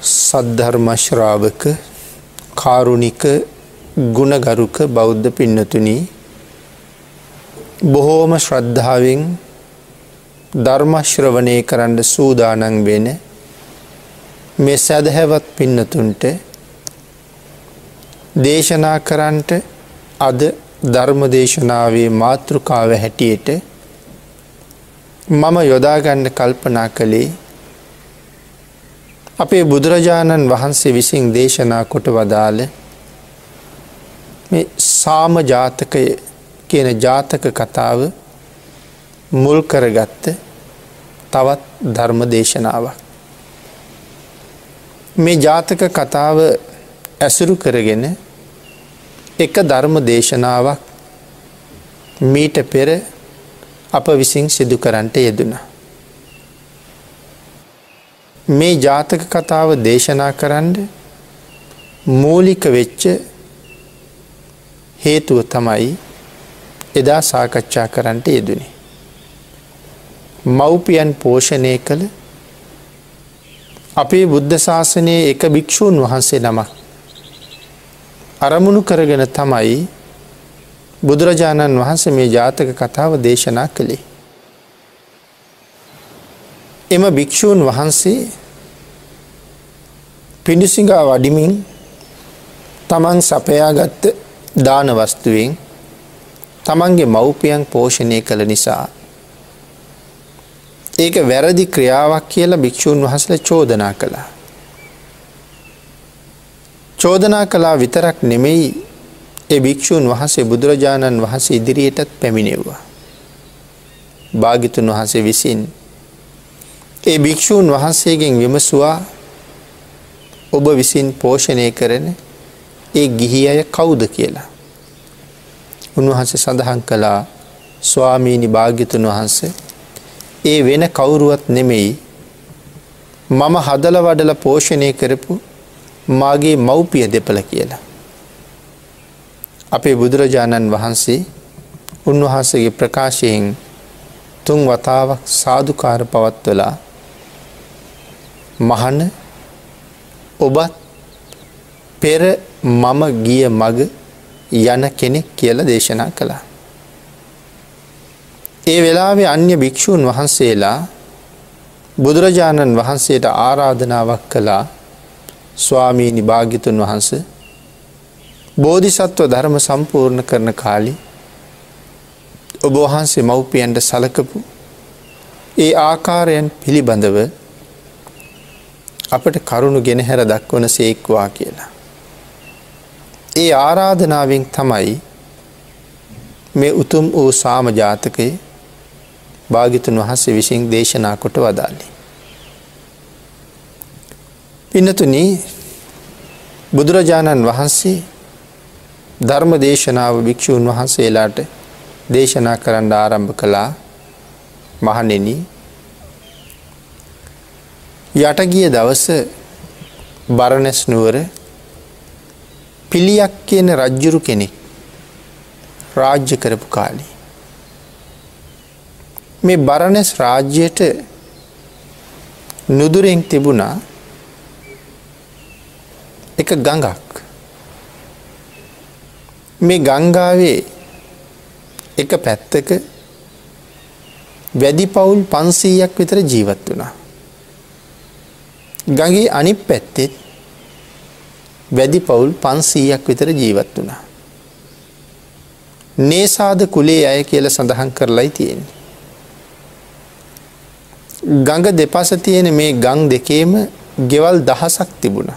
සද්ධර්මශ්‍රාවක කාරුණික ගුණගරුක බෞද්ධ පින්නතුනී බොහෝම ශ්‍රද්ධාවෙන් ධර්මශ්‍රවනය කරන්න සූදානන් වෙන මේ සැදහැවත් පින්නතුන්ට දේශනා කරන්ට අද ධර්ම දේශනාවේ මාතෘකාව හැටියට මම යොදාගන්න කල්පනා කළේ අපේ බුදුරජාණන් වහන්සේ විසින් දේශනා කොට වදාළ සාම ජාතකය කියන ජාතක කතාව මුල් කරගත්ත තවත් ධර්ම දේශනාවක්. මේ ජාතක කතාව ඇසුරු කරගෙන එක ධර්ම දේශනාවක් මීට පෙර අප විසින් සිදු කරන්නට යෙදුනා. මේ ජාතක කතාව දේශනා කරන්න මූලික වෙච්ච හේතුව තමයි එදා සාකච්ඡා කරන්නට යෙදනේ. මව්පියන් පෝෂණය කළ අපේ බුද්ධ ශාසනයේ එක භික්‍ෂූන් වහන්සේ නමක් අරමුණු කරගෙන තමයි බුදුරජාණන් වහන්සේ මේ ජාතක කතාව දේශනා කළේ. එම භික්‍ෂූන් වහන්සේ පිඩිසිඟා වඩිමින් තමන් සපයාගත්ත දානවස්තුවෙන් තමන්ගේ මව්පියන් පෝෂණය කළ නිසා. ඒක වැරදි ක්‍රියාවක් කියලා භික්‍ෂූන් වහසල චෝදනා කළා. චෝදනා කලා විතරක් නෙමෙයි ඒ භික්‍ෂූන් වහන්සේ බුදුරජාණන් වහන්සේ ඉදිරියටත් පැමිණෙව්වා. භාගිතුන් වහන්සේ විසින් ඒ භික්‍ෂූන් වහන්සේගෙන් විමසවා ඔබ විසින් පෝෂණය කරන ඒ ගිහි අය කවුද කියලා. උන්වහන්සේ සඳහන් කළා ස්වාමීණි භාග්‍යතුන් වහන්සේ ඒ වෙන කවුරුවත් නෙමෙයි මම හදල වඩල පෝෂණය කරපු මාගේ මව්පිය දෙපළ කියලා. අපේ බුදුරජාණන් වහන්සේ උන්වහන්සේගේ ප්‍රකාශයෙන් තුන් වතාවක් සාධකාර පවත්වලා මහන ඔබත් පෙර මම ගිය මග යන කෙනෙක් කියල දේශනා කළා. ඒ වෙලාවේ අන්‍ය භික්‍ෂූන් වහන්සේලා බුදුරජාණන් වහන්සේට ආරාධනාවක් කළා ස්වාමීනි භාගිතුන් වහන්ස බෝධිසත්ව ධර්ම සම්පූර්ණ කරන කාලි ඔබ වහන්සේ මව්පියන්ට සලකපු ඒ ආකාරයන් පිළිබඳව අපට කරුණු ගෙනහැර දක්වන සේක්වා කියලා. ඒ ආරාධනාවෙන් තමයි මේ උතුම් වූ සාම ජාතකයේ භාගිතුන් වහන්සේ විසින් දේශනා කොට වදාලි. පිනතුන බුදුරජාණන් වහන්සේ ධර්ම දේශනාව භික්‍ෂූන් වහන්සේලාට දේශනා කරන්න ආරම්භ කළා මහනෙන යටගිය දවස බරණැස් නුවර පිළියක් කියන රජ්ජුරු කෙනෙක් රාජ්‍ය කරපු කාලි. මේ බරණැස් රාජ්‍යයට නුදුරෙන් තිබුණා එක ගඟක්. මේ ගංගාවේ එක පැත්තක වැඩි පවුල් පන්සීයක් විතර ජීවත් වුණා. ගගේ අනි පැත්තෙත් වැඩි පවුල් පන්සීයක් විතර ජීවත් වුණා. නේසාද කුලේ අය කියල සඳහන් කරලයි තියෙන. ගඟ දෙපස තියෙන මේ ගං දෙකේම ගෙවල් දහසක් තිබුණ.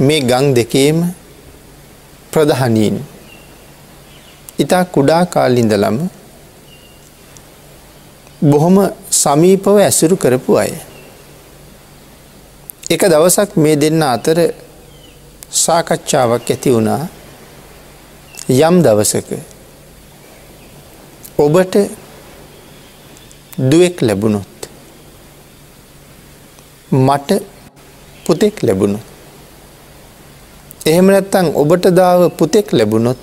මේ ගං දෙකේම ප්‍රධානීන් ඉතා කුඩා කාලින්දලම බොහොම සමීපව ඇසුරු කරපු අය. එක දවසක් මේ දෙන්න අතර සාකච්ඡාවක් ඇති වුණා යම් දවසක ඔබට දුවෙක් ලැබුණොත් මට පුතෙක් ලැබුණු. එහෙම නැත්තං ඔබට දාව පුතෙක් ලැබුණොත්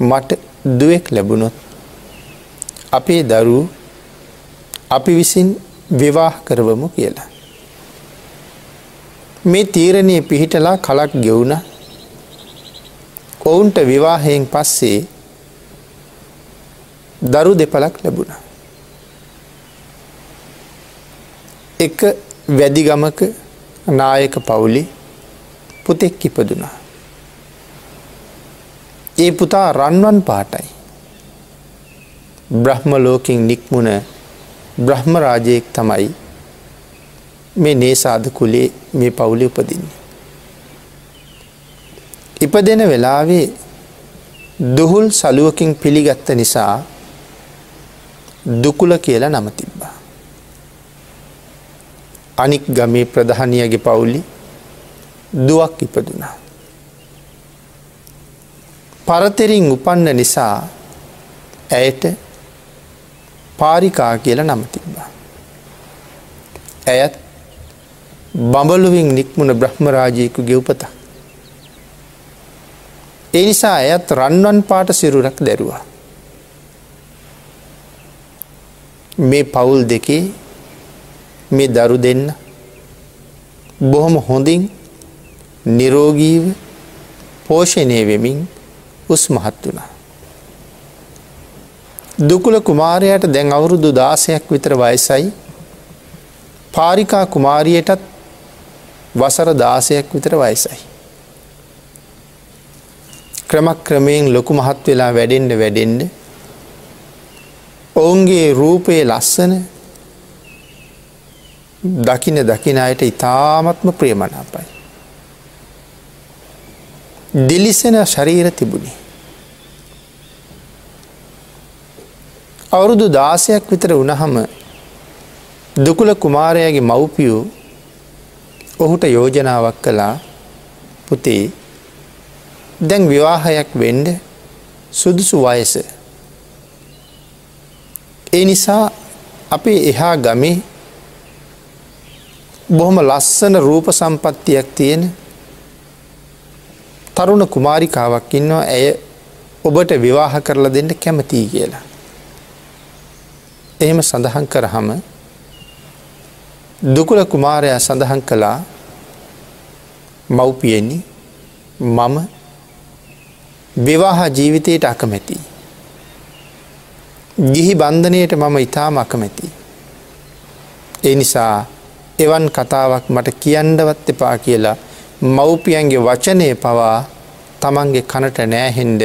මට දුවෙක් ලැබුණොත් අපේ දරු අපි විසින් විවාහ කරවමු කියලා. මේ තීරණය පිහිටලා කලක් ගෙවුණ ඔවුන්ට විවාහයෙන් පස්සේ දරු දෙපලක් ලැබුණ. එක වැදිගමක නායක පවුලි පුතෙක් ඉපදුනා. ඒ පුතා රන්වන් පාටයි. බ්‍රහ්ම ලෝකින් නික්මුණ බ්‍රහ්ම රාජයෙක් තමයි මේ නේසාද කුලේ මේ පවුලි උපදින්නේ. ඉපදෙන වෙලාවේ දුහුල් සලුවකින් පිළිගත්ත නිසා දුකුල කියලා නම තිබ්බා. අනික් ගමේ ප්‍රධානියගේ පවුලි දුවක් ඉපදුනා. පරතෙරින් උපන්න නිසා ඇයට පාරිකා කියල නම තිබ්බා. ඇයත් බඹලුවින් නික්මුණ බ්‍රහ්මරාජයකු ගෙව්පත. ඒ නිසා ඇයත් රන්වන් පාට සිරුරක් දැරුවා. මේ පවුල් දෙකේ මේ දරු දෙන්න බොහොම හොඳින් නිරෝගීව පෝෂණය වෙමින් උස් මහත් වුණා. දුකුල කුමාරයට දැන් අවුරුදු දාසයක් විතර වයසයි පාරිකා කුමාරියටත් වසර දාසයක් විතර වයසයි. ක්‍රමක් ක්‍රමයෙන් ලොකු මහත් වෙලා වැඩෙන්ඩ වැඩෙන්ඩ ඔවුන්ගේ රූපයේ ලස්සන දකින දකින අයට ඉතාමත්ම ප්‍රියමනාපයි. දිලිසෙන ශරීර තිබුණේ. අවුරුදු දාසයක් විතර වනහම දුකුල කුමාරයාගේ මව්පියූ ඔහුට යෝජනාවක් කළා පුතේ දැන් විවාහයක් වෙන්ඩ සුදුසු වයස. ඒ නිසා අපේ එහා ගමේ බොහොම ලස්සන රූප සම්පත්තියක් තියෙන තරුණ කුමාරිකාවක් ඉන්නවා ඇය ඔබට විවාහ කරලා දෙන්න කැමතියි කියලා. එහෙම සඳහන් කරහම දුකුල කුමාරයා සඳහන් කළා මව්පියෙන්නේ මම විවාහ ජීවිතයට අකමැති. ගිහි බන්ධනයට මම ඉතාම අකමැති. ඒ නිසා එවන් කතාවක් මට කියන්නවත් එපා කියලා මව්පියන්ගේ වචනය පවා තමන්ගේ කනට නෑහෙන්ඩ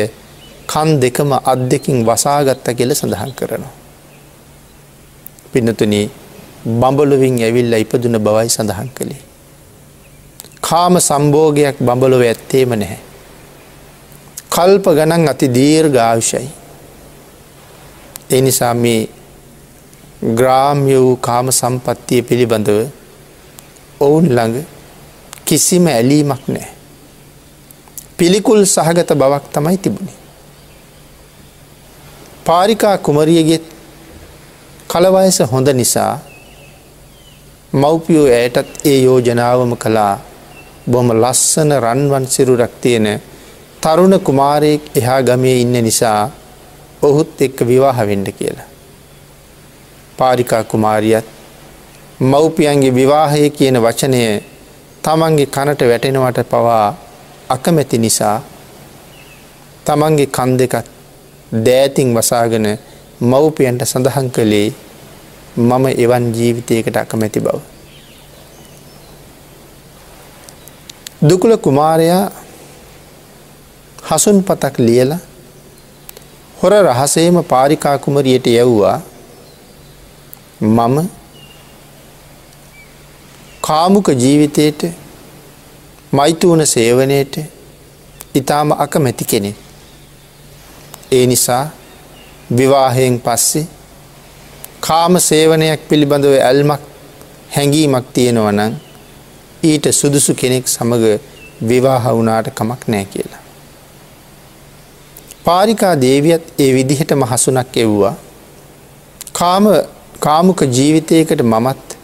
කන් දෙකම අත් දෙකින් වසාගත්ත කියල සඳහන් කරනවා. පිනතුනී බඹලොවින් ඇවිල්ල ඉපදුන බවයි සඳහන් කළේ. කාම සම්බෝගයක් බඹලොව ඇත්තේම නැහැ. කල්ප ගණන් අති දීර් ගාවිෂයි. එනිසා මේ ග්‍රාම්‍ය වූ කාම සම්පත්තිය පිළිබඳව ඔවුන් ළඟ කිසිම ඇලීමක් නෑ. පිළිකුල් සහගත බවක් තමයි තිබුණේ. පාරිකා කුමරියගෙත් කලවයස හොඳ නිසා මව්පියෝ ඇයටත් ඒ යෝජනාවම කළා බොම ලස්සන රන්වන් සිරුරක් තියෙන තරුණ කුමාරයෙක් එහා ගමේ ඉන්න නිසා ඔහුත් එක්ක විවාහවෙන්ඩ කියලා. පාරිකා කුමාරියත් මව්පියන්ගේ විවාහය කියන වචනය තමන්ගේ කනට වැටෙනවට පවා අකමැති නිසා තමන්ගේ කන් දෙකත් දෑතින් වසාගෙන මව්පියන්ට සඳහන් කළේ මම එවන් ජීවිතයකට අකමැති බව. දුකුල කුමාරයා හසුන් පතක් ලියල හොර රහසේම පාරිකාකුමරියට යැව්වා මම කාමුක ජීවිතයට මෛතුවන සේවනයට ඉතාම අකමැති කෙනෙ. ඒ නිසා විවාහයෙන් පස්සේ කාම සේවනයක් පිළිබඳව ඇල්මක් හැඟීමක් තියෙනවනං ඊට සුදුසු කෙනෙක් සමඟ විවාහ වුනාට කමක් නෑ කියලා. පාරිකා දේවියත් ඒ විදිහටම හසුනක් එව්වා කාම කාමුක ජීවිතයකට මමත්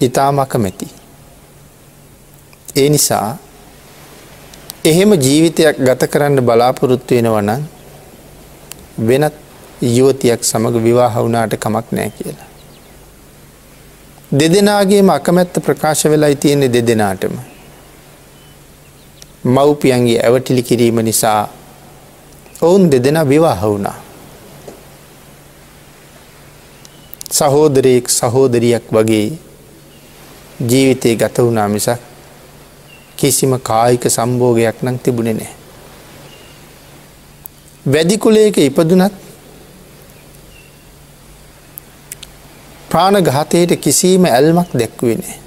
ඉතාමකමැති. ඒ නිසා එහෙම ජීවිතයක් ගත කරන්න බලාපොරොත්තු වෙනවනං වෙනත් යුවතියක් සමඟ විවාහ වුනාට කමක් නෑ කියලා. දෙදෙනගේම අකමැත්ත ප්‍රකාශ වෙලායි තියෙන්නේ දෙදෙනාටම. මව්පියන්ගේ ඇවටිලි කිරීම නිසා ඔවුන් දෙදෙන විවාහ වුණා. සහෝදරයෙක් සහෝදරියක් වගේ ජීවිතය ගත වුණා මිසක් කිසිම කායික සම්බෝගයක් නම් තිබුණෙ නෑ. වැදිකුලේක ඉපදුනත් ප්‍රාණඝාතයට කිසිීම ඇල්මක් දැක්වෙනේ.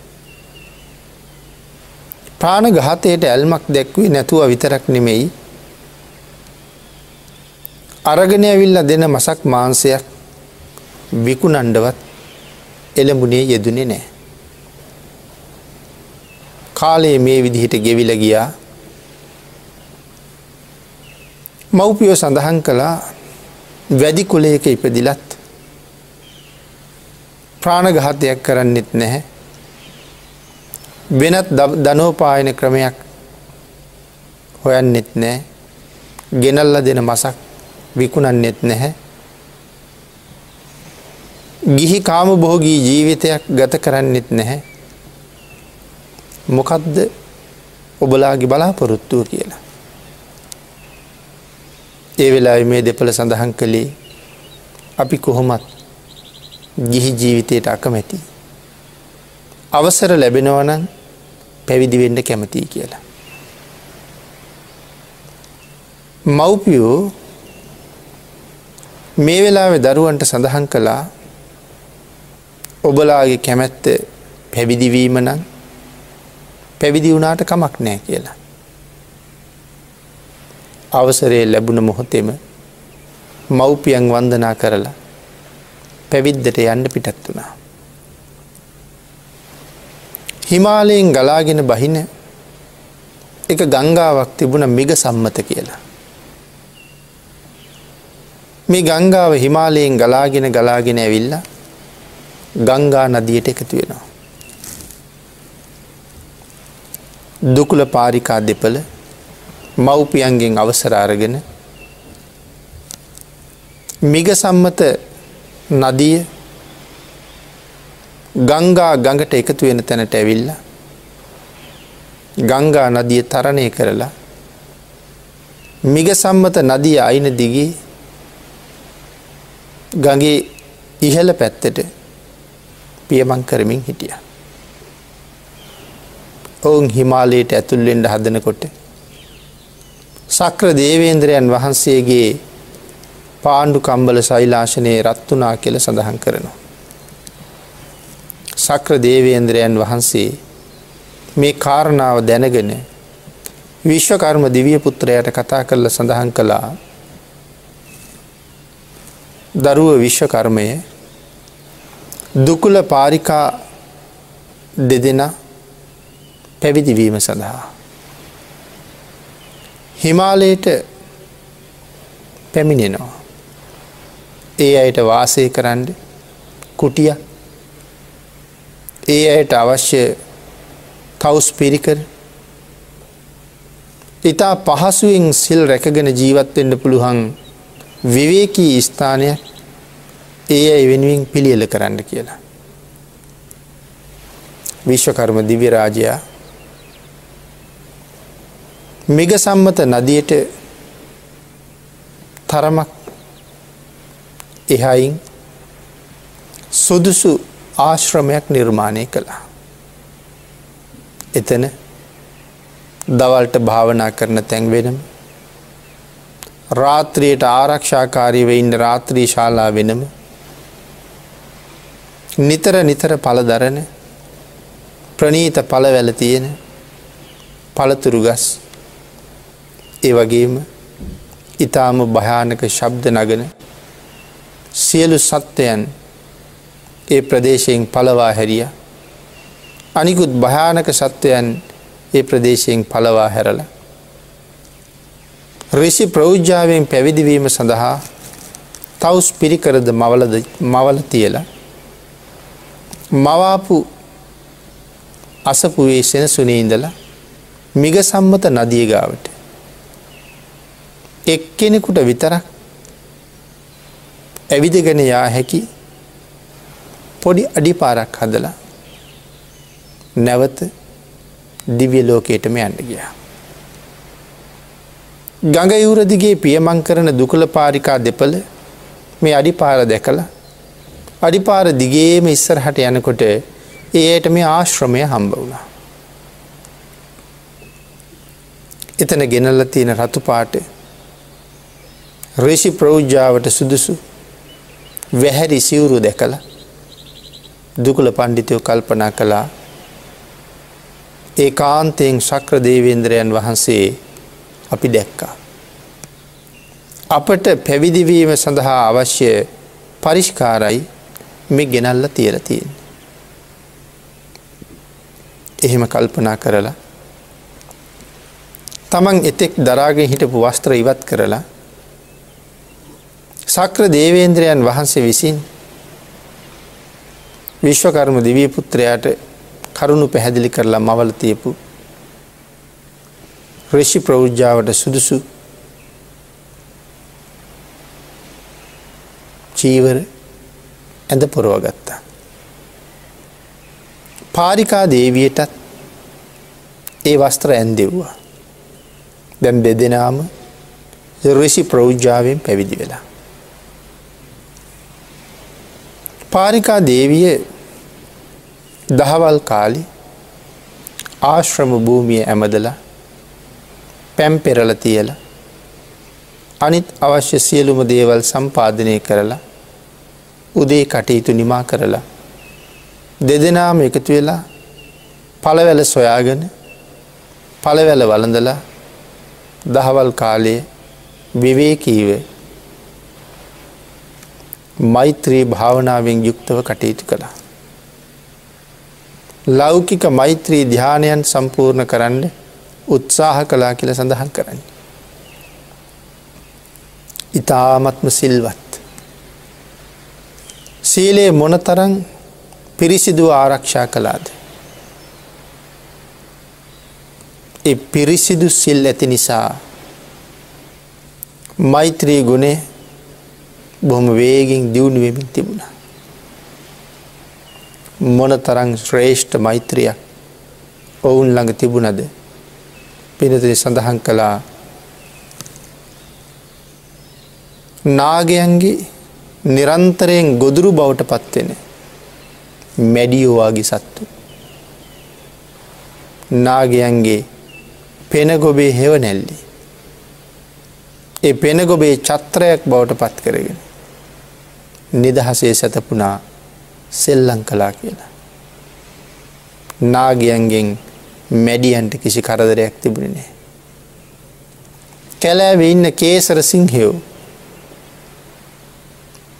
ප්‍රාණඝාතයට ඇල්මක් දැක්වේ නැතුව විතරක් නෙමෙයි අරගෙන ඇවිල්ල දෙන මසක් මාන්සයක් විකුණන්ඩවත් එළඹුණේ යෙදුනේ නෑ. කාලයේ මේ විදිහට ගෙවිල ගියා මව්පියෝ සඳහන් කළා වැඩි කොලයක ඉපදිලත් ප්‍රාණඝාතයක් කරන්නෙත් නැහැ. වෙනත් දනෝපායන ක්‍රමයක් හොයන්නෙත් නෑ ගෙනල්ල දෙන මසක් විකුණන්නෙත් නැහැ. ගිහි කාම බොහෝගී ජීවිතයක් ගත කරන්නෙත් නැහැ. මොකක්ද ඔබලාගේ බලාපොරොත්තුව කියලා. ඒ වෙලා මේ දෙපළ සඳහන් කළේ අපි කොහොමත් ගිහි ජීවිතයට අකමැති. අවසර ලැබෙනවනං පැවිදිවෙන්න කැමතියි කියලා. මව්පියෝ මේ වෙලාවෙ දරුවන්ට සඳහන් කළා ඔබලාගේ කැමැත්ත පැවිදිවීම නම් පැවිදි වුණාට කමක් නෑ කියලා. අවසරේ ලැබුණ මොහොතෙම මව්පියන් වන්දනා කරලා පැවිද්දට යන්න පිටත් වුණා. හිමාලයෙන් ගලාගෙන බහින එක ගංගාවක් තිබුණ මිග සම්මත කියලා. මේ ගංගාව හිමාලයෙන් ගලාගෙන ගලාගෙන ඇවිල්ල ගංගා නදියට එකතු වෙනවා. දුකුල පාරිකා දෙපළ මව්පියන්ගෙන් අවසරාරගෙන මිග සම්මත නදිය ගංගා ගඟට එකතු වෙන තැනට ඇවිල්ල ගංගා නදිය තරණය කරලා මිග සම්මත නදිය අයින දිගේ ගගේ ඉහළ පැත්තට පියමං කරමින් හිටිය. ඔවුන් හිමාලයට ඇතුල්ලෙන්ට හදනකොට සක්‍ර දේවේන්ද්‍රයන් වහන්සේගේ පාණ්ඩු කම්බල සෛලාශනයේ රත්තුනා කියල සඳහන් කරනවා. සක්‍ර දේවේන්ද්‍රයන් වහන්සේ මේ කාරණාව දැනගෙන විශ්වකර්ම දිවිය පුත්‍රයට කතා කරල සඳහන් කළා දරුව විශ්වකර්මය දුකුල පාරිකා දෙදෙන පැවිදිවීම සඳහා. හිමාලයට පැමිණෙනවා. ඒ අයට වාසය කරන්න කුටිය ඒ අයට අවශ්‍ය තවස් පිරිකර ඉතා පහසුවෙන් සිල් රැකගෙන ජීවත්වෙන්න පුළුවන් විවේකී ස්ථානයක් ඒ අයි වෙනුවෙන් පිළියල කරන්න කියලා. විශ්වකර්ම දිවිරාජයා මිග සම්මත නදියට තරමක් එහයින් සුදුසු ආශ්‍රමයක් නිර්මාණය කළා. එතන දවල්ට භාවනා කරන තැන්වෙනම රාත්‍රියයට ආරක්ෂාකාරීව ඉන්න රාත්‍රී ශාලා වෙනම නිතර නිතර පලදරන ප්‍රනීත පලවැල තියෙන පළතුරු ගස් ඒ වගේම ඉතාම භයානක ශබ්ද නගන සියලු සත්වයන් ඒ ප්‍රදේශයෙන් පලවා හැරිය. අනිකුත් භයානක සත්වයන් ඒ ප්‍රදේශයෙන් පලවා හැරල. රිසි ප්‍රෞජ්ජාවෙන් පැවිදිවීම සඳහා තවස් පිරිකරද මවලද මවල තියලා. මවාපු අසපුවේ සෙනසුනේ ඉඳලා මිග සම්මත නදිය ගාවට. එක්කෙනෙකුට විතරක් ඇවිදගෙන යා හැකි පොඩි අඩි පාරක් හදලා නැවත දිවිය ලෝකයටම යන්න ගියා. ගඟ යුරදිගේ පියමං කරන දුකළ පාරිකා දෙපළ මේ අඩිපාර දැකළ අඩිපාර දිගේම ඉස්සරහට යනකොට ඒයට මේ ආශ්‍රමය හම්බ වුණා. එතන ගෙනල්ල තියෙන රතු පාට රිෂි ප්‍රෞජ්ජාවට සුදුසු වැහැරි සිවුරු දැකළ දුකළ පණ්ඩිතයෝ කල්පනා කළා ඒ කාන්තයෙන් ශක්‍ර දේවේන්ද්‍රයන් වහන්සේ අපි දැක්කා. අපට පැවිදිවීම සඳහා අවශ්‍ය පරිෂ්කාරයි මේ ගෙනල්ල තියල තියෙන්. එහෙම කල්පනා කරලා තමන් එතෙක් දරාගෙන හිටපු වස්ත්‍ර ඉවත් කරලා සක්‍ර දේවේන්ද්‍රයන් වහන්සේ විසින් විශ්වකර්ම දිවී පුත්‍රයාට කරුණු පැහැදිලි කරලා මවල තියපු රිෂි ප්‍රෞද්ජාවට සුදුසු චීවර ඇඳ පොරවගත්තා. පාරිකා දේවියටත් ඒ වස්ත්‍ර ඇන්දෙව්වා. දැම් දෙදෙනාම රිසි ප්‍රෞජ්ජාවෙන් පැවිදි වෙලා. පාරිකා දේවිය දහවල් කාලි ආශ්‍රම භූමිය ඇමදලා පැම් පෙරල තියල අනිත් අවශ්‍ය සියලුම දේවල් සම්පාධනය කරලා උදේ කටයුතු නිමා කරලා දෙදෙනාම එකතු වෙලා පළවැල සොයාගෙන පළවැල වළඳලා දහවල් කාලයේ විවේකීව මෛත්‍රී භාවනාවෙන් යුක්තව කටයුතු කළා. ලෞකික මෛත්‍රී ධ්‍යානයන් සම්පූර්ණ කරන්න උත්සාහ කලා කියල සඳහන් කරන්න. ඉතාමත්ම සිල්වත්. සීලයේ මොනතරං පිරිසිදුව ආරක්ෂා කළාද. ඒ පිරිසිදු සිල් ඇති නිසා මෛත්‍රී ගුණේ බොහොම වේගෙන් දියුණුවමින් තිබුණ. මොන තරං ශ්‍රේෂ්ඨ මෛත්‍රියක් ඔවුන් ළඟ තිබුණද පිනතිරි සඳහන් කළා නාගයන්ගේ නිරන්තරයෙන් ගොදුරු බවට පත්වෙන මැඩියෝවාගේ සත්තු. නාගයන්ගේ පෙනගොබේ හෙව නැල්ලි. ඒ පෙනගොබේ චත්‍රයක් බවට පත් කරගෙන. නිදහසේ සැතපුනා සෙල්ලං කලා කියලා. නාගයන්ගෙන් මැඩියන්ට කිසි කරදරයක් තිබුණනේ. කැලෑව ඉන්න කේසර සිංහයෝ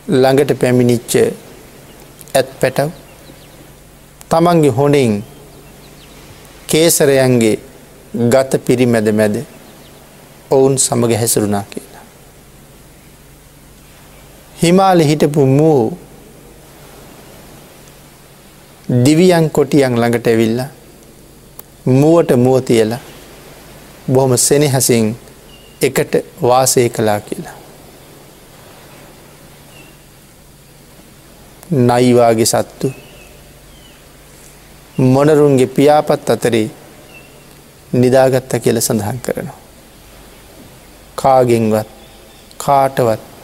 ළඟට පැමිණිච්ච ඇත් පැටව් තමන්ගේ හොනින් කේසරයන්ගේ ගත පිරිමැද මැද ඔවුන් සමග හැසරුණා කියලා. හිමාල හිටපු මූ දිවියන් කොටියන් ළඟට ඇවිල්ල මුවට මුව තියලා බොහොම සෙනෙහසින් එකට වාසය කලා කියලා. නයිවාගේ සත්තු මොනරුන්ගේ පියාපත් අතරේ නිදාගත්ත කියල සඳහන් කරනවා. කාගෙන්වත් කාටවත්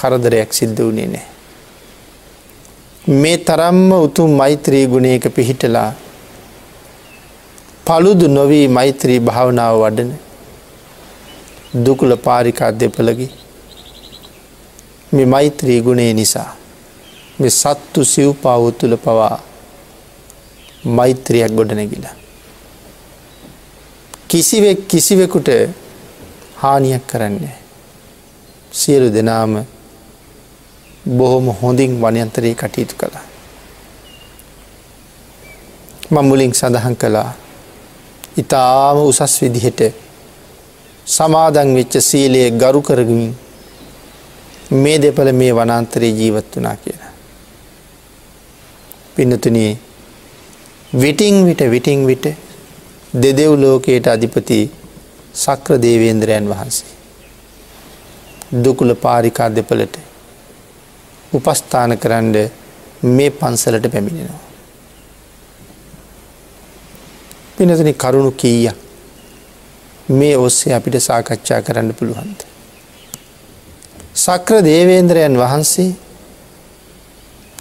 කරදරයක් සිද්ධ වනේ නෑ. මේ තරම්ම උතුම් මෛත්‍රී ගුණයක පිහිටලා පළුදු නොවී මෛත්‍රී භාවනාව වඩන දුකුල පාරිකා දෙපලගි මේ මෛත්‍රී ගුණේ නිසා මේ සත්තු සිව්පාව තුළ පවා මෛත්‍රයක් ගොඩනැගිලා. කිසිවෙක් කිසිවෙකුට හානියක් කරන්නේ. සියලු දෙනාම බොහොම හොඳින් වනයන්තරයේ කටයුතු කළා. මමුලින් සඳහන් කළා ඉතාම උසස් විදිහට සමාදන් වෙච්ච සීලයේ ගරු කරගමින් මේ දෙපළ මේ වනන්තරයේ ජීවත් වනා කියලා. පිනතුනේ විටිං විට විටිං විට දෙදෙව් ලෝකයට අධිපති සක්‍ර දේවේන්ද්‍රයන් වහන්සේ. දුකුල පාරිකා දෙපලට උපස්ථාන කරන්න මේ පන්සලට පැමිණෙනවා. පිනතන කරුණු කීය මේ ඔස්සේ අපිට සාකච්ඡා කරන්න පුළුවන්ද. සක්‍ර දේවේන්ද්‍රයන් වහන්සේ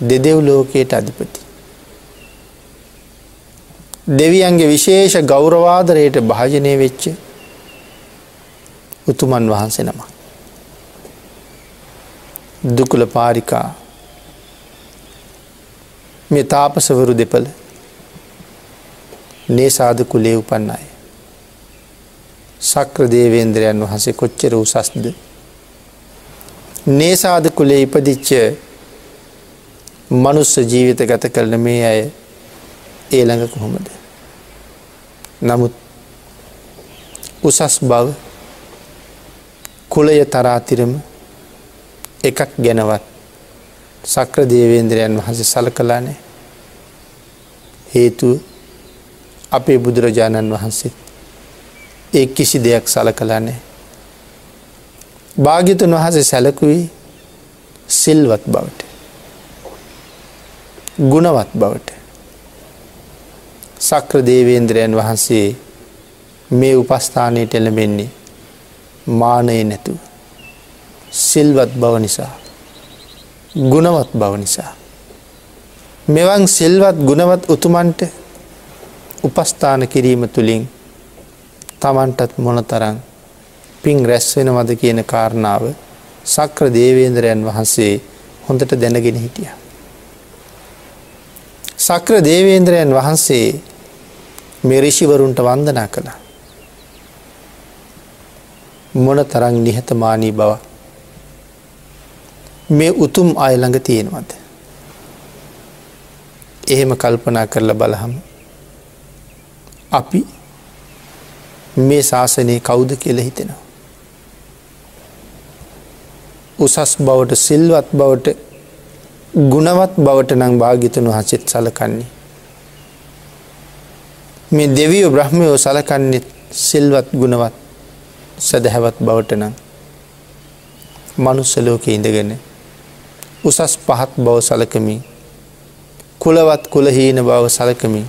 දෙදෙව් ලෝකයට අධිපති. දෙවියන්ගේ විශේෂ ගෞරවාදරයට භාජනය වෙච්ච උතුමන් වහන්සේ නම. දුකුල පාරිකා මේ තාපසවරු දෙපළ නේසාද කුලේ උපන්න අය. සක්‍ර දේවේන්ද්‍රයන් වහන්සේ කොච්චර උසස්ද. නේසාද කුලේ ඉපදිච්ච මනුස්ස ජීවිත ගත කරන මේ අය ඒළඟ කොහොමද. නමුත් උසස් බව කුලය තරාතිරම එකක් ගැනවත් සක්‍ර දේවේන්ද්‍රයන් වහන්සේ සල කලානේ හේතුව අපේ බුදුරජාණන් වහන්සේ ඒ කිසි දෙයක් සල කලානේ භාගිතුන් වහසේ සැලකුයි සිල්වත් බවට ගුණවත් බවට. සක්‍ර දේවේන්ද්‍රයන් වහන්සේ මේ උපස්ථානයට එළඹෙන්නේ මානය නැතුව. සිල්වත් බව නිසා ගුණවත් බව නිසා මෙවන් සිල්වත් ගුණවත් උතුමන්ට උපස්ථාන කිරීම තුළින් තමන්ටත් මොනතරං පින් රැස්වෙනවද කියන කාරණාව සක්‍ර දේවේන්ද්‍රයන් වහන්සේ හොඳට දැනගෙන හිටිය. සක්‍ර දේවේන්ද්‍රයන් වහන්සේ මෙරිෂිවරුන්ට වන්දනා කළා. මොන තරං නිහතමානී බව මේ උතුම් අයළඟ තියෙනවද. එහෙම කල්පනා කරල බලහම අපි මේ ශාසනය කවුද කියල හිතෙනවා. උසස් බවට සිල්වත් බවට ගුණවත් බවට නං භාගිතන වහසෙත් සලකන්නේ. මේ දෙවියෝ බ්‍රහ්මයෝ සලකන්නෙත් සිල්වත් ගුණවත් සැදැහැවත් බවට නම් මනුස්සලෝක ඉඳගෙන උසස් පහත් බව සලකමින් කුලවත් කුලහීන බව සලකමින්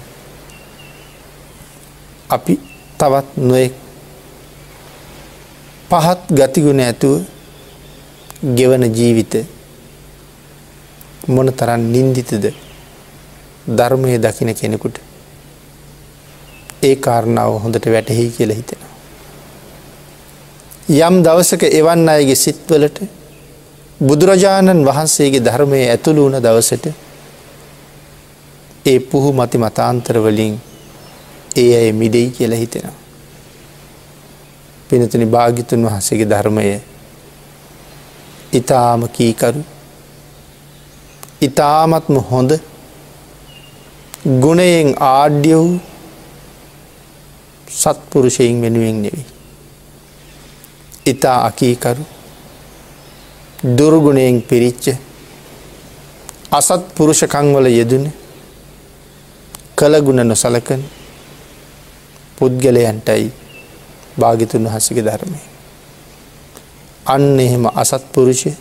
අපි තවත් නොයෙක් පහත් ගතිගුණ ඇතුව ගෙවන ජීවිත මොන තරන් නින්දිතද ධර්මය දකින කෙනෙකුට ඒ කාරණාව හොඳට වැටහි කියල හිතෙන. යම් දවසක එවන් අයගේ සිත්වලට බුදුරජාණන් වහන්සේගේ ධර්මය ඇතුළු වුණ දවසට ඒ පුහු මති මතාන්තරවලින් ඒ අය මිඩෙයි කියල හිතෙනවා. පිනතුනි භාගිතුන් වහන්සේගේ ධර්මය ඉතාම කීකරු ඉතාමත්ම හොඳ ගුණයෙන් ආඩ්‍ය වූ සත්පුරුෂයෙන් වෙනුවෙන් නෙවෙයි. ඉතා අකීකරු දුර්ගුණයෙන් පිරිච්ච අසත් පුරුෂකංවල යෙදන කළගුණ නොසලකන පුද්ගලයන්ටයි භාගිතුන් වහසික ධර්මය. අන්න එහෙම අසත්පුරුෂය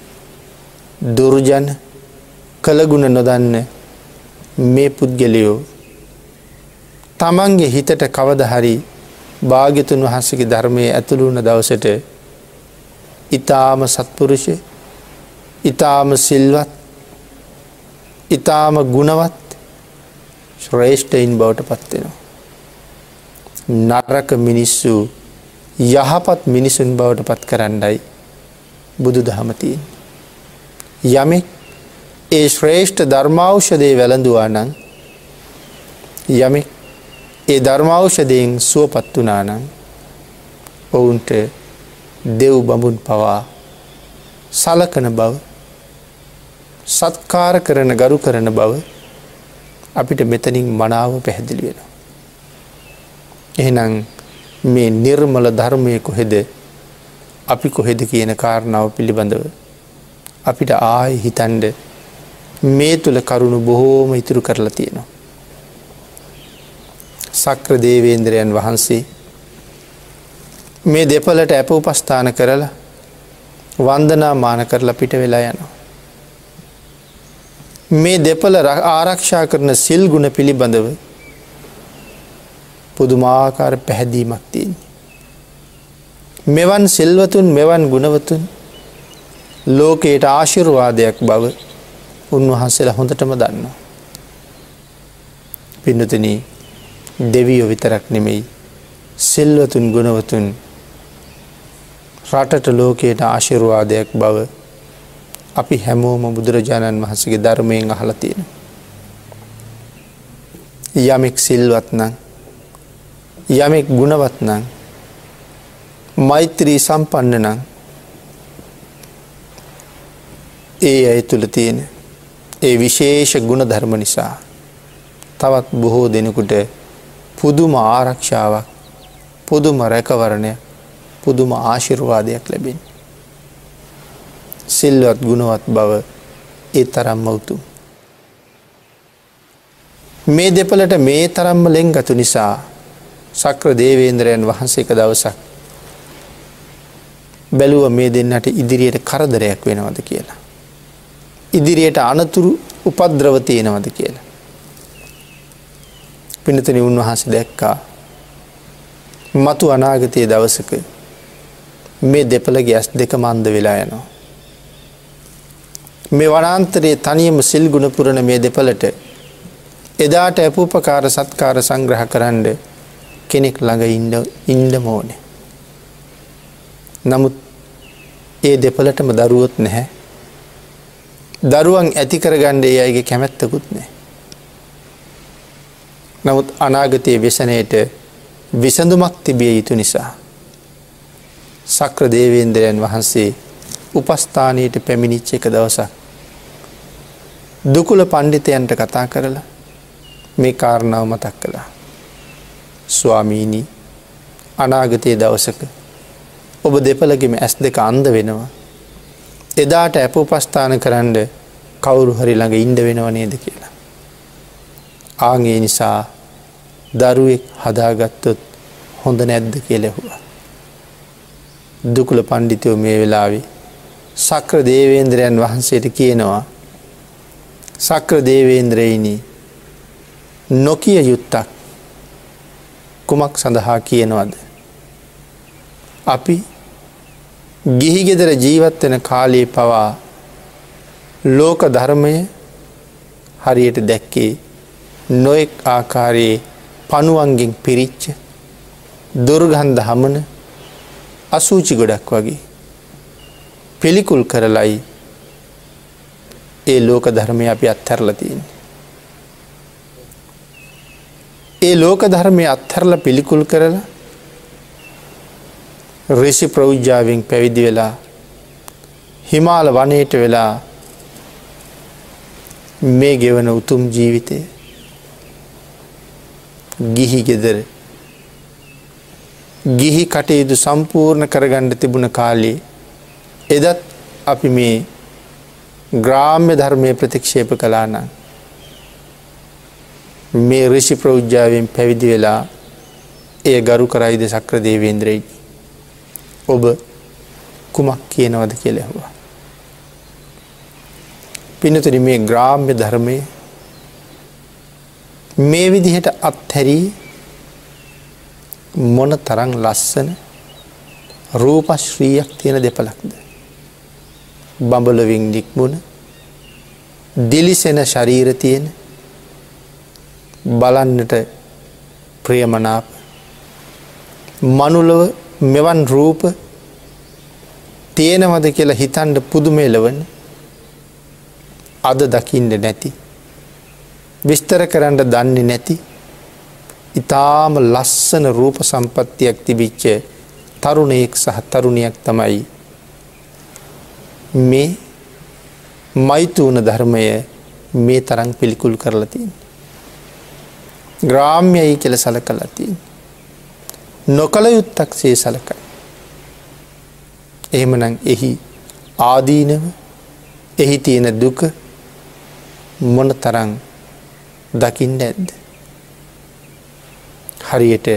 දුර්ජන කළගුණ නොදන්න මේ පුද්ගලයෝ තමන්ගේ හිතට කවද හරි භාග්‍යතුන් වහන්සගේ ධර්මය ඇතුළුවන දවසට ඉතාම සත්පුරුෂ ඉතාම සිල්වත් ඉතාම ගුණවත් ශ්‍රේෂ්ඨයින් බවට පත්වෙනවා. නරක මිනිස්සු යහපත් මිනිසුන් බවට පත් කරන්නයි බුදු දහමතියෙන්. යමෙක් ඒ ශ්‍රේෂ්ඨ ධර්මෞෂදය වැළඳවා නං යමෙක් ඒ ධර්මෞෂදයෙන් සුවපත් වනානං ඔවුන්ට දෙව් බඹුන් පවා සලකන බව සත්කාර කරන ගරු කරන බව අපිට මෙතනින් මනාව පැහැදිලි වෙන. එහෙනම් මේ නිර්මල ධර්මය කොහෙද අපි කොහෙද කියන කාරණාව පිළිබඳව අපිට ආය හිතන්ඩ මේ තුළ කරුණු බොහෝම ඉතුරු කරලා තියෙනවා. සක්‍ර දේවේන්ද්‍රයන් වහන්සේ මේ දෙපලට ඇප උපස්ථාන කරලා වන්දනා මාන කරලා පිට වෙලා යනවා. මේ දෙපල ආරක්ෂා කරන සිල් ගුණ පිළිබඳව පුදුමාකාර පැහැදීමක් තියන්නේ. මෙවන් සිල්වතුන් මෙවන් ගුණවතුන් ලෝකයට ආශිර්වාදයක් බව උන්වහන්සේලා හොඳටම දන්නවා. පින්නතන දෙවියෝ විතරක් නෙමෙයි සිල්වතුන් ගුණවතුන් රටට ලෝකයට ආශිර්වාදයක් බව අපි හැමෝම බුදුරජාණන් වහසගේ ධර්මයෙන් අහල තියෙන. යමෙක් සිල්වත්නං යමෙක් ගුණවත්නං මෛත්‍රී සම්පන්න නං ඒ අය තුළ තියෙන ඒ විශේෂ ගුණ ධර්ම නිසා තවත් බොහෝ දෙනෙකුට පුදුම ආරක්ෂාවක් පුදුම රැකවරණය පුදුම ආශිර්වාදයක් ලැබෙන. සිල්වත් ගුණවත් බව ඒ තරම්ම උතුම්. මේ දෙපලට මේ තරම්ම ලෙංගතු නිසා සක්‍ර දේවේන්ද්‍රයන් වහන්සේක දවසක් බැලුව මේ දෙන්නට ඉදිරියට කරදරයක් වෙනවද කියලා. ඉදිරියට අනතුරු උපද්‍රව තියෙනවද කියලා. පිනතන උන්වහස දැක්කා මතු අනාගතය දවසක මේ දෙපළගේ ඇස් දෙක මන්ද වෙලා යනවා. මේ වනාන්තරයේ තනියම සිල් ගුණපුරණ මේ දෙපලට එදාට ඇපූපකාර සත්කාර සංග්‍රහ කරන්න කෙනෙක් ළඟ ඉන්ඩ ඉන්ඩ මෝන. නමුත් ඒ දෙපලටම දරුවොත් නැහැ. දරුවන් ඇති කරගණ්ඩ ඒ අයගේ කැමැත්තකුත් නෑ. නමුත් අනාගතය වෙසනයට විසඳුමක් තිබිය යුතු නිසා. සක්‍ර දේවේන්ද්‍රයන් වහන්සේ උපස්ථානයට පැමිණිච්ච එක දවසක්. දුකුල පණ්ඩිතයන්ට කතා කරලා මේ කාරණාව මතක් කළා. ස්වාමීණී අනාගතය දවසක ඔබ දෙපලගෙම ඇස් දෙක අන්ද වෙනවා. එදාට ඇප උපස්ථාන කරන්න කවුරු හරි ළඟ ඉන්ඩ වෙනව නේද කියලා. ආගේ නිසා දරුවෙක් හදාගත්තොත් හොඳ නැද්ද කියලෙහුවා. දුකුල පණ්ඩිතයෝ මේ වෙලාවේ සක්‍ර දේවේන්ද්‍රයන් වහන්සේට කියනවා සක්‍ර දේවේන්ද්‍රයිනී නොකිය යුත්තක් කුමක් සඳහා කියනවද. අපි ගිහිගෙදර ජීවත්වෙන කාලයේ පවා ලෝක ධර්මය හරියට දැක්කේ නොෙක් ආකාරයේ පනුවන්ගෙන් පිරිච්ච දුර්ගන්ධ හමන අසූචි ගොඩක් වගේ පිළිකුල් කරලයි ඒ ලෝක ධර්මය අපි අත්හැරලතින්. ඒ ලෝක ධර්මය අත්හැරල පිළිකුල් කරලා රිසි ප්‍රෞද්ජාවෙන් පැවිදි වෙලා හිමාල වනයට වෙලා මේ ගෙවන උතුම් ජීවිතය ගිහි ගෙදර ගිහි කටයුතු සම්පූර්ණ කරගණ්ඩ තිබුණ කාලේ එදත් අපි මේ ග්‍රාම්‍ය ධර්මය ප්‍රතික්ෂේප කලානං මේ රිෂි ප්‍රෞද්ජාවෙන් පැවිදි වෙලා එය ගරු කරයිද සක්‍ර දේවේන්ද්‍රයි ඔබ කුමක් කියනවද කියලෙහවා. පිනතුරි මේ ග්‍රාම්‍ය ධර්මය මේ විදිහට අත්හැරී මොන තරං ලස්සන රූපශ්‍රීයක් තියෙන දෙපලක්ද. බඹලවින් නික්මුණ දිලිසෙන ශරීර තියෙන බලන්නට ප්‍රියමනාප මනුලව මෙවන් රූප තියෙනවද කියලා හිතන්ඩ පුදුමේලවන අද දකිින්ට නැති විස්තර කරන්න දන්නේ නැති ඉතාම ලස්සන රූප සම්පත්තියක් තිබිච්ච තරුණයෙක් සහ තරුණයක් තමයි මේ මෛතුූන ධර්මය මේ තරං පිළිකුල් කරලතින්. ග්‍රාම්‍යයි කෙල සල කලතින්. නොකළ යුත්තක් සේ සලකයි. එහෙමනං එහි ආදීනව එහි තියෙන දුක මොන තරං දකිින් ඇද්ද. හරියට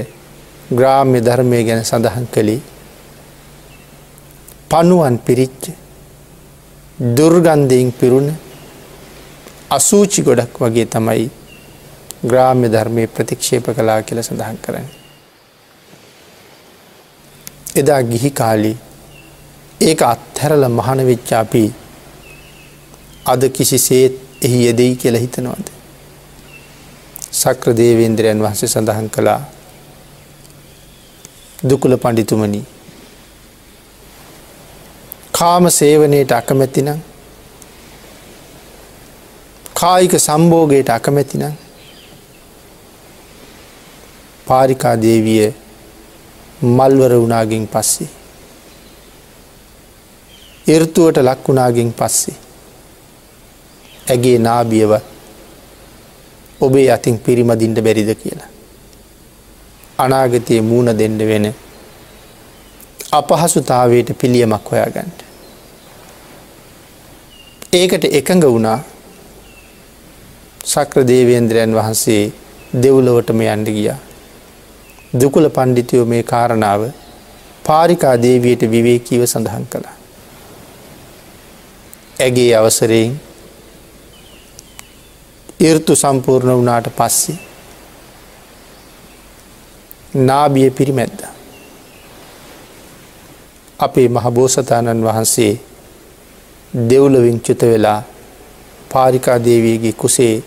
ග්‍රාම්‍ය ධර්මය ගැන සඳහන් කළේ පනුවන් පිරිච්ච දුර්ගන්ධයෙන් පිරුණ අසූචි ගොඩක් වගේ තමයි ග්‍රාම්‍ය ධර්මය ප්‍රතික්ෂේප කලා කියල සඳහන් කරන. එදා ගිහි කාලි ඒක අත්හැරල මහන වෙච්චාපී අද කිසි සේත් එහි යෙදෙයි කියල හිතනවාද. සක්‍ර දේවේන්ද්‍රයන් වහන්සේ සඳහන් කළා දුකුල පණ්ඩිතුමනි කාම සේවනයට අකමැතිනම් කායික සම්බෝගයට අකමැතිනම් පාරිකා දේවිය මල්වර වුණාගෙන් පස්සේ. එර්තුවට ලක්වුණාගෙන් පස්සේ. ඇගේ නාබියව ඔබේ අතින් පිරිමදින්ට බැරිද කියලා. අනාගතයේ මූුණ දෙන්න වෙන අපහසුතාවයට පිළියමක් හොයාගන්ට. ඒකට එකඟ වුණා සක්‍ර දේවේන්ද්‍රයන් වහන්සේ දෙව්ලොවටම යන්ඩ ගියා. දුකුල පණ්ඩිතයෝ මේ කාරණාව පාරිකා දේවයට විවේකීව සඳහන් කළා. ඇගේ අවසරයෙන් ඉර්තු සම්පූර්ණ වනාට පස්සේ නාබිය පිරිමැද්ද. අපේ මහබෝසතාණන් වහන්සේ දෙව්ලවින් චුත වෙලා පාරිකා දේවයගේ කුසේ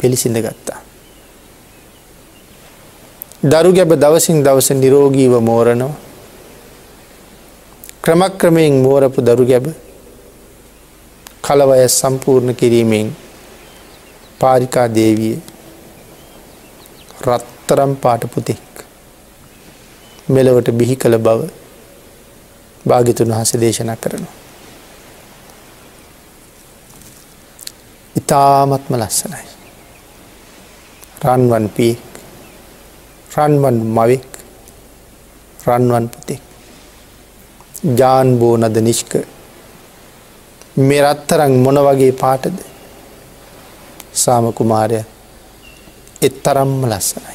පිළිසිඳ ගත්තා. දරු ගැබ දවසින් දවස නිරෝගීව මෝරනවා ක්‍රමක්‍රමයෙන් මෝරපු දරු ගැබ කලවය සම්පූර්ණ කිරීමෙන් පාරිකා දේවිය රත්තරම් පාට පුතෙක් මෙලවට බිහි කළ බව භාගිතුන් වහස දේශනා කරනවා. ඉතාමත්ම ලස්සනයි. රන්වන් පියෙක් රන්වන් මවෙක් රන්වන් පුතෙක් ජාන් බෝනද නිෂ්ක මේ රත්තරං මොන වගේ පාටද සාමකුමාරය එත්තරම්ම ලස්සනයි.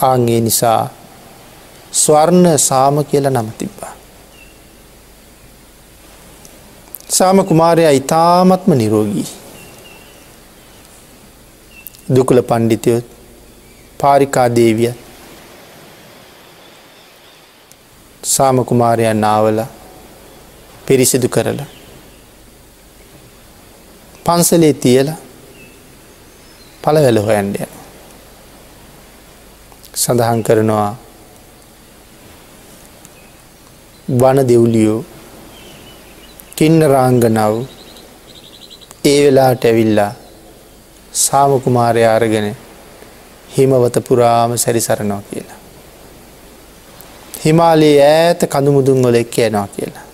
ආගේ නිසා ස්වර්ණ සාම කියල නම තිබ්බා. සාම කුමාරයා ඉතාමත්ම නිරෝගී. දුකළ පණ්ඩිතයොත් පාරිකා දේවිය සාමකුමාරයන් නාවල පිරිසිදු කරලා පන්සලේ තියල පළවැල හොයන්ඩය සඳහන් කරනවා වන දෙව්ලියෝ කින්න රාංගනව් ඒ වෙලාට ඇවිල්ලා සාමකුමාරය අරගෙන හිමවත පුරාම සැරිසරනවා කියලා. හිමාලයේ ඈත කඳුමුදුන් වල එක් යනවා කියලා.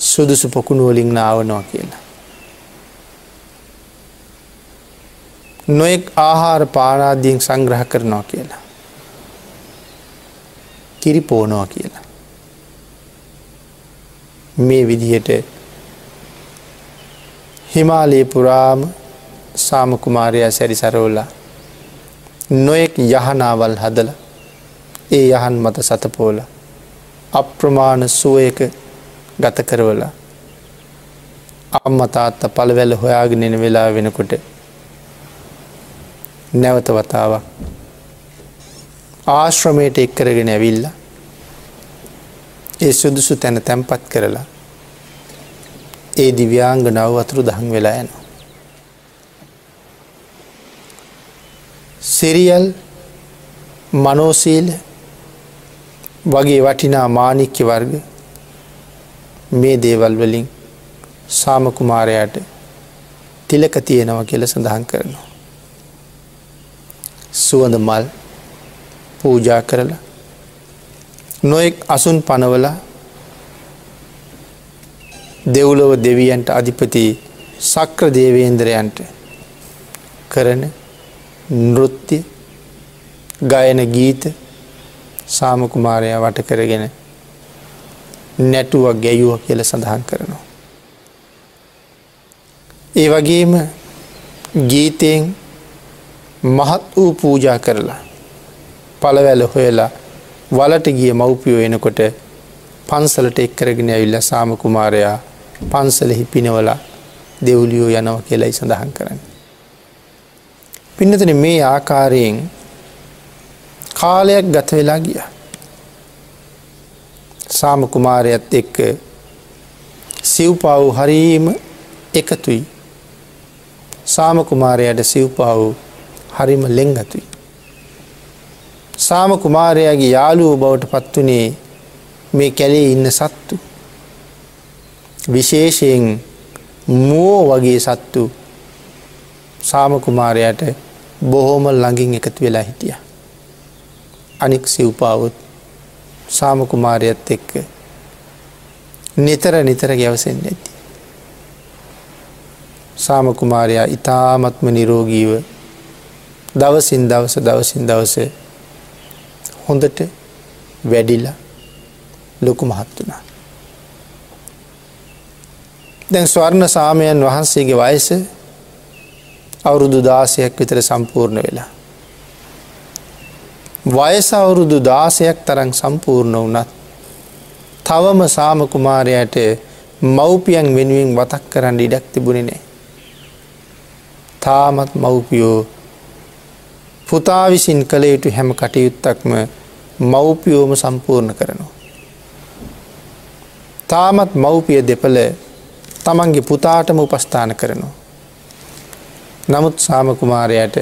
සුදුසු පොකුණු වලින් නාවනවා කියලා. නොයෙක් ආහාර පානාදියෙන් සංග්‍රහ කරනවා කියලා. කිරිපෝනවා කියලා. මේ විදිහට හිමාලයේ පුරාම සාමකුමාරයා සැරිසරෝලා නොයෙක් යහනාවල් හදල ඒ යහන් මත සතපෝල අප්‍රමාණ සුවයක ගත කරවල අම්මතාත්ත පළවැල හොයාගෙනෙන වෙලා වෙනකොට නැවත වතාවක් ආශ්‍රමයට එක්කරගෙන ඇවිල්ල ඒ සුදුසු තැන තැන්පත් කරලා ඒ දිව්‍යාංග නව අතුරු දහන් වෙලා යනවා. සිරියල් මනෝසීල වගේ වටිනා මානික්‍ය වර්ග මේ දේවල් වලින් සාමකුමාරයට තිලක තියෙනව කියල සඳහන් කරනවා. සුවඳ මල් පූජා කරලා නොයෙක් අසුන් පනවල දෙව්ලොව දෙවියන්ට අධිපති සක්‍ර දේවේන්ද්‍රයන්ට කරන නෘත්‍ය ගයන ගීත සාමකුමාරයා වට කරගෙන නැටුවක් ගැයුව කියල සඳහන් කරනවා. ඒ වගේම ගීතයෙන් මහත් වූ පූජා කරලා පළවැල හොයලා වලට ගිය මව්පියෝ එනකොට පන්සලට එක්කරගෙන ඇවිල්ල සාමකුමාරයා පන්සලෙහි පිනවලා දෙව්ලියෝ යනව කියලයි සඳහන් කරන්න. පින්නතන මේ ආකාරයෙන් කාලයක් ගත වෙලා ගිය. සාම කුමාරයත් එක්ක සිව්පාව් හරීම එකතුයි. සාම කුමාරයට සිව්පාව් හරිම ලෙංගතුයි. සාම කුමාරයාගේ යාළුවෝ බවට පත්වනේ මේ කැලේ ඉන්න සත්තු. විශේෂයෙන් මෝ වගේ සත්තු සාම කුමාරයට බොහෝම ළඟින් එකතු වෙලා හිටිය. අනික් සිව්පාවුත් සාම කුමාරයත් එක්ක නිතර නිතර ගැවසෙන් ඇති. සාම කුමාරයා ඉතාමත්ම නිරෝගීව දවසින් දවස දවසින් දවස හොඳට වැඩිලා ලොකු මහත් වුණා. දැන් ස්වර්ණ සාමයන් වහන්සේගේ වයස අවුරුදු දාසයක් විතර සම්පූර්ණ වෙලා. වයස අවුරුදු දාසයක් තරම් සම්පූර්ණ වනත් තවම සාම කුමාරයට මව්පියන් වෙනුවෙන් වතක් කරන්න ඉඩක් තිබුණේ නෑ. තාමත් මව්පියෝ පුතා විසින් කළ යුතු හැම කටයුත්තක්ම මව්පියෝම සම්පූර්ණ කරනවා. තාමත් මව්පිය දෙපළ තමන්ගේ පුතාටම උපස්ථාන කරනවා. නමුත් සාමකුමාරයට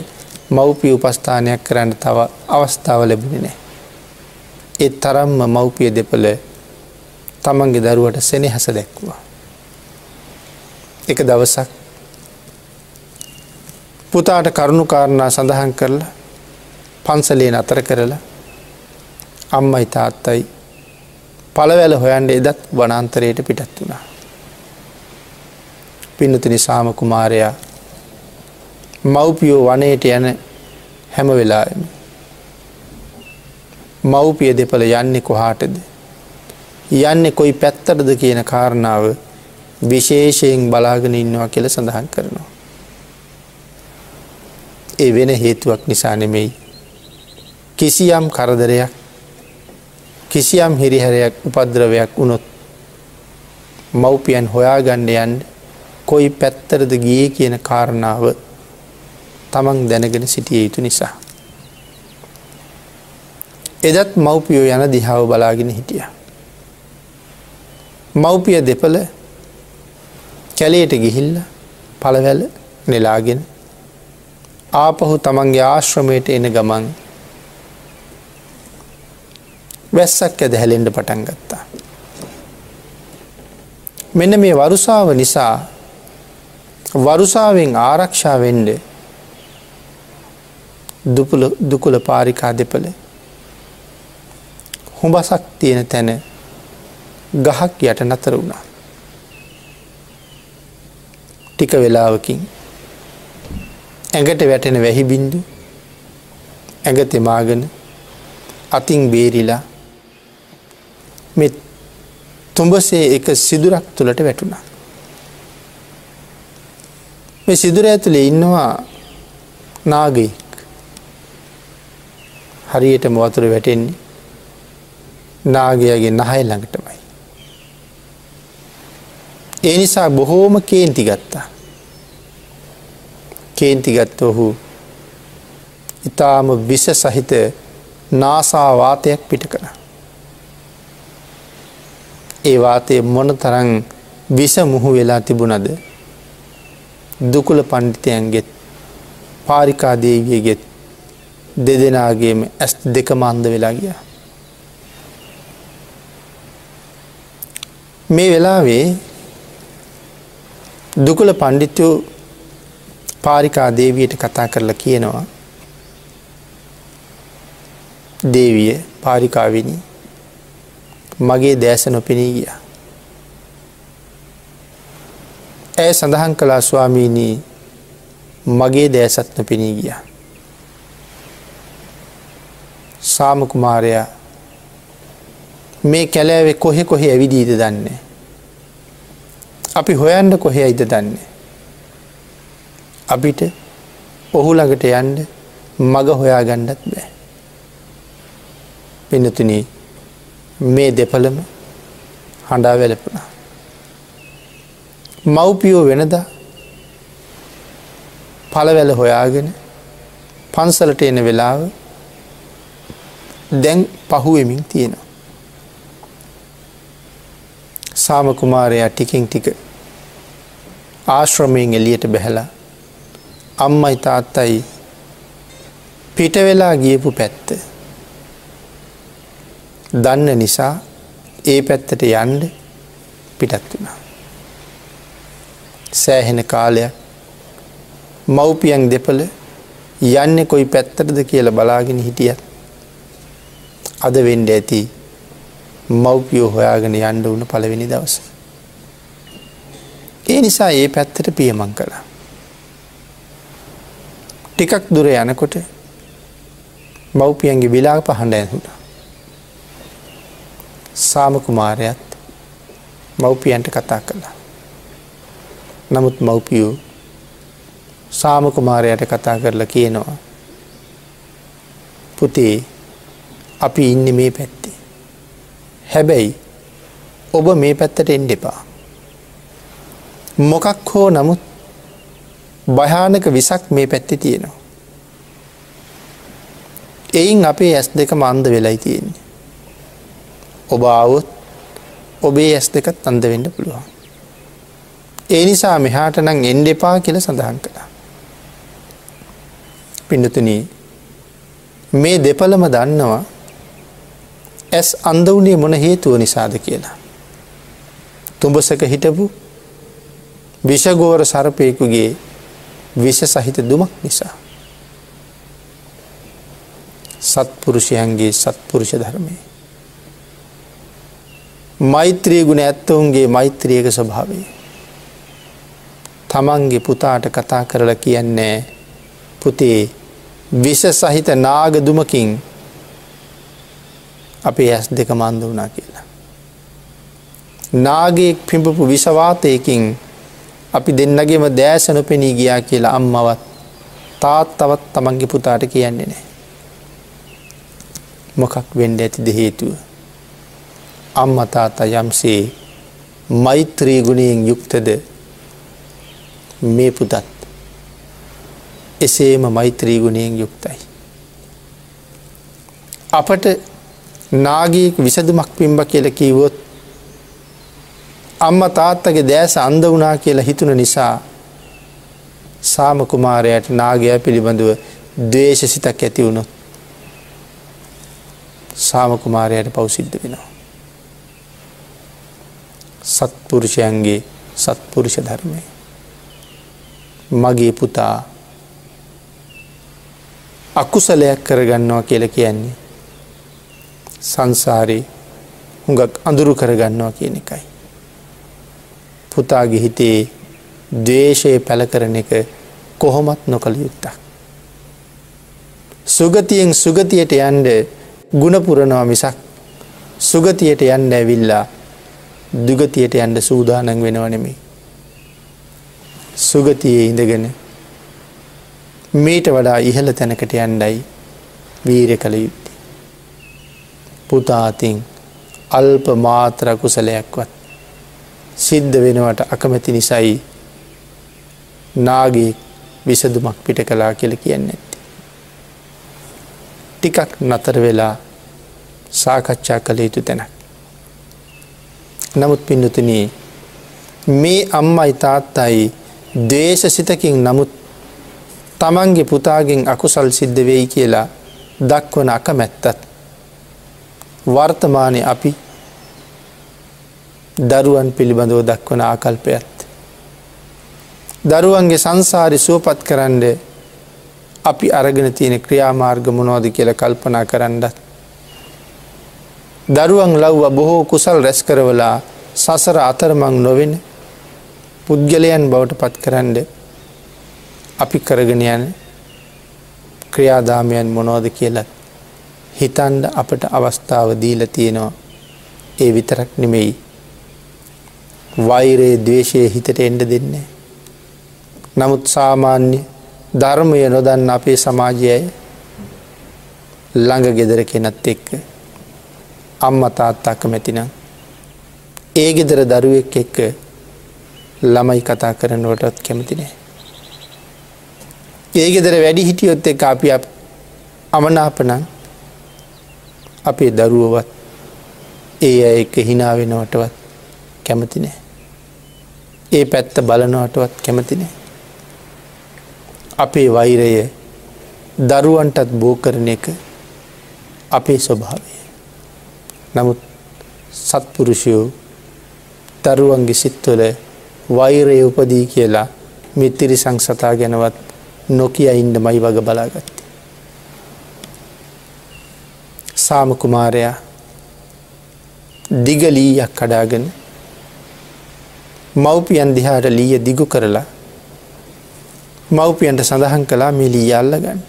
මව්පිය උපස්ථානයක් කරන්න තව අවස්ථාව ලැබුණ නෑ. එත් තරම්ම මව්පිය දෙපළ තමන්ගේ දරුවට සෙනෙහස දැක්වා. එක දවසක් පුතාට කරුණු කාරණා සඳහන් කරලා පන්සලේ නතර කරලා අම්මයි තාත්තයි පළවැල හොයන්ට එදත් වනන්තරයට පිටත් වුණා. පින්නතුනි සාම කුමාරයා මව්පියෝ වනයට යන හැම වෙලාම. මව්පිය දෙපළ යන්නේ කොහාටද. යන්නේ කොයි පැත්තටද කියන කාරණාව විශේෂයෙන් බලාගෙන ඉන්නවා කියල සඳහන් කරනවා. ඒ වෙන හේතුවක් නිසා නෙමෙයි. කිසියම් කරදරයක් කිසියම් හිරිහැරයක් උපද්‍රවයක් වුණොත් මව්පියන් හොයා ගණ්ඩ යන්ඩ කොයි පැත්තරද ගිය කියන කාරණාව තමන් දැනගෙන සිටිය යුතු නිසා. එදත් මව්පියෝ යන දිහාව බලාගෙන හිටිය. මව්පිය දෙපළ කැලේට ගිහිල්ල පළවැල නෙලාගෙන ආපහු තමන්ගේ ආශ්‍රමයට එන ගමන් වැස්සක් ඇද හැලෙන්ඩ පටන් ගත්තා. මෙන්න මේ වරුසාව නිසා වරුසාවෙන් ආරක්ෂාවෙන්ඩ දුකුල පාරිකා දෙපළ හොඹසක් තියෙන තැන ගහක් යට නතර වුණා. ටික වෙලාවකින් ඇඟට වැටෙන වැහි බින්දු ඇඟ තෙමාගෙන අතින් බේරිලා මෙ තුඹසේ එක සිදුරක් තුළට වැටුණා. මේ සිදුර ඇතුළේ ඉන්නවා නාගෙක් හරියට මොවතුර වැටෙන්නේ නාගයාගේ නහය ළඟටමයි. ඒ නිසා බොහෝම කේන්ති ගත්තා. කේන්තිගත්ත ඔහු ඉතාම විස සහිත නාසාවාතයක් පිට කළ. ඒ වාතය මොන තරං විස මුහු වෙලා තිබුණද දුකුල පණ්ඩිතයන්ගෙත් පාරිකාදේවියගෙත් දෙදෙනගේම ඇස් දෙක මන්ද වෙලා ගිය. මේ වෙලාවේ දුකුල පණ්ඩිතයෝ පාරිකා දේවියට කතා කරලා කියනවා දේවිය පාරිකාවිනි මගේ දෑස නොපෙනී ගිය. ඇය සඳහන් කලා ස්වාමීනී මගේ දෑසත් නොපෙනී ගිය. සාමකුමාරයා මේ කැලෑවෙ කොහෙ කොහෙ ඇවිදීද දන්නේ. අපි හොයන්ඩ කොහෙ අයිද දන්නේ. අපිට ඔහු ළඟට යන්ඩ මග හොයා ගණ්ඩත් බෑ. පිනතුන මේ දෙපළම හඬා වැලපුුණා. මව්පියෝ වෙනද පලවැල හොයාගෙන පන්සලට එන වෙලාව දැන් පහුවෙමින් තියෙනවා. සාමකුමාරයා ටිකින් ටික ආශ්‍රමයෙන් එලියට බැහැලා අම්මයි තාත්තයි පිටවෙලා ගියපු පැත්ත. දන්න නිසා ඒ පැත්තට යන්ඩ පිටත් වුණා. සෑහෙන කාලයක් මව්පියන් දෙපළ යන්න කොයි පැත්තටද කියල බලාගෙන හිටියත් අද වෙන්ඩ ඇති මව්පියෝ හොයාගෙන යන්ඩ වුණ පළවෙනි දවස. ඒ නිසා ඒ පැත්තට පියමං කළා. ටිකක් දුර යනකොට මව්පියන්ගේ විලා පහඬ ඇහුණා. සාමකුමාරයත් මව්පියන්ට කතා කළා. නමුත් මව්පියෝ සාමකුමාරයට කතා කරලා කියනවා. පුතේ අපි ඉන්න මේ පැත්තේ. හැබැයි ඔබ මේ පැත්තට එන්ඩ එපා. මොකක් හෝ නමුත් භයානක විසක් මේ පැත්ති තියෙනවා. එයින් අපේ ඇස් දෙක මන්ද වෙලයි තියෙන්නේ. ඔබ ආවොත් ඔබේ ඇස් දෙකත් අන්ද වෙන්න පුළුවන්. ඒ නිසා මෙහාට නං එන්ඩ එපා කියල සඳහන් කළා. පිඩතුන මේ දෙපළම දන්නවා ඇස් අන්ද වනේ මොන හේතුව නිසාද කියලා. තුඹසක හිටපු විෂගෝර සරපයකුගේ විෂ සහිත දුමක් නිසා. සත්පුරුෂයන්ගේ සත්පුරුෂ ධර්මය. මෛත්‍රී ගුණ ඇත්තවුන්ගේ මෛත්‍රියක ස්වභාවය. තමන්ගේ පුතාට කතා කරලා කියන්නේ පුතේ විෂ සහිත නාගදුමකින් අපේ ඇස් දෙක මන්ද වුණා කියලා. නාගයෙක් පිඹපු විසවාතයකින් අපි දෙන්නගේම දෑසන පෙනී ගියා කියලා අම්මවත් තාත් තවත් තමන්ගේ පුතාට කියන්නේ නෑ. මොකක් වෙන්ඩ ඇතිද හේතුව. අම්ම තාතා යම්සේ මෛත්‍රී ගුණයෙන් යුක්තද මේ පුතත් එසේම මෛත්‍රී ගුණයෙන් යුක්තයි. අපට නාගීක විසදුමක් පිම්බ කියල කීවොත් අම්ම තාත්තගේ දෑස අන්ද වනා කියලා හිතුන නිසා සාමකුමාරයට නාගය පිළිබඳව දේශ සිතක් ඇති වුණොත් සාමකුමාරයට පවසිද්ධ වෙනවා. සත්පුරුෂයන්ගේ සත්පුරුෂ ධර්මය. මගේ පුතා අකුසලයක් කරගන්නවා කියල කියන්නේ. සංසාරයේ හුඟක් අඳුරු කරගන්නවා කියන එකයි. පුතාගේ හිතේ දේශය පැළ කරන එක කොහොමත් නොකළ යුත්තක්. සුගතියෙන් සුගතියට යන්ඩ ගුණපුරනවා මිසක් සුගතියට යන්න ඇවිල්ලා දුගතියට යන්ඩ සූදානන් වෙනවනෙමේ. සුගතියේ ඉඳගෙන මීට වඩා ඉහළ තැනකට යන්ඩයි වීර කළ යුත්තේ. පුතාතින් අල්ප මාත්‍ර කුසලයක්වත් සිද්ධ වෙනවට අකමැති නිසයි නාගේ විසදුමක් පිට කලා කියල කියන්න ඇත්ති. ටිකක් නතර වෙලා සාකච්ඡා කළ යුතු තැනක්. නමුත් පින්නතුනී මේ අම්මයි තාත්තයි දේශ සිතකින් නමුත් තමන්ගේ පුතාගෙන් අකුසල් සිද්ධ වෙයි කියලා දක්වන අකමැත්තත් වර්තමානය අපි දරුවන් පිළිබඳව දක්වන ආකල්පයත්. දරුවන්ගේ සංසාරි සුවපත් කරන්න අපි අරගෙන තියෙන ක්‍රියාමාර්ග මොනෝද කියල කල්පනා කරන්නත්. දරුවන් ලව්ව බොහෝ කුසල් රැස් කරවලා සසර අතරමං නොවෙන පුද්ගලයන් බවට පත් කරන්න අපි කරගෙන යන ක්‍රියාදාමයන් මොනෝද කියලත් හිතන්ඩ අපට අවස්ථාව දීල තියෙනවා ඒ විතරක් නෙමෙයි වෛරයේ දවේශය හිතට එන්ඩ දෙන්නේ. නමුත් සාමාන්‍ය ධර්මය නොදන්න අපේ සමාජයයි ළඟ ගෙදර කෙනත් එක්ක අම්ම තාත්තාක මැතිනම් ඒ ගෙදර දරුවෙක් එක්ක ළමයි කතා කරනවටත් කැමතිනේ. ඒ ගෙදර වැඩි හිටියොත් එක අපි අමනාපනං අපේ දරුවවත් ඒ අය එක හිනා වෙනවටවත් කැමති නෑ. ඒ පැත්ත බලනවටවත් කැමති නෑ. අපේ වෛරය දරුවන්ටත් බෝ කරන එක අපේ ස්වභාවය. නමුත් සත්පුරුෂයෝ දරුවන්ගේ සිත්වල වෛරය උපදී කියලා මිත්තිරි සංසතා ගැනවත් නොකිය ඉන්ඩ මයි වග බලාගත්තේ. සාමකුමාරයා දිගලීයක් කඩාගෙන මව්පියන් දිහාට ලීය දිගු කරලා මව්පියන්ට සඳහන් කලා මේ ලී අල්ල ගන්න.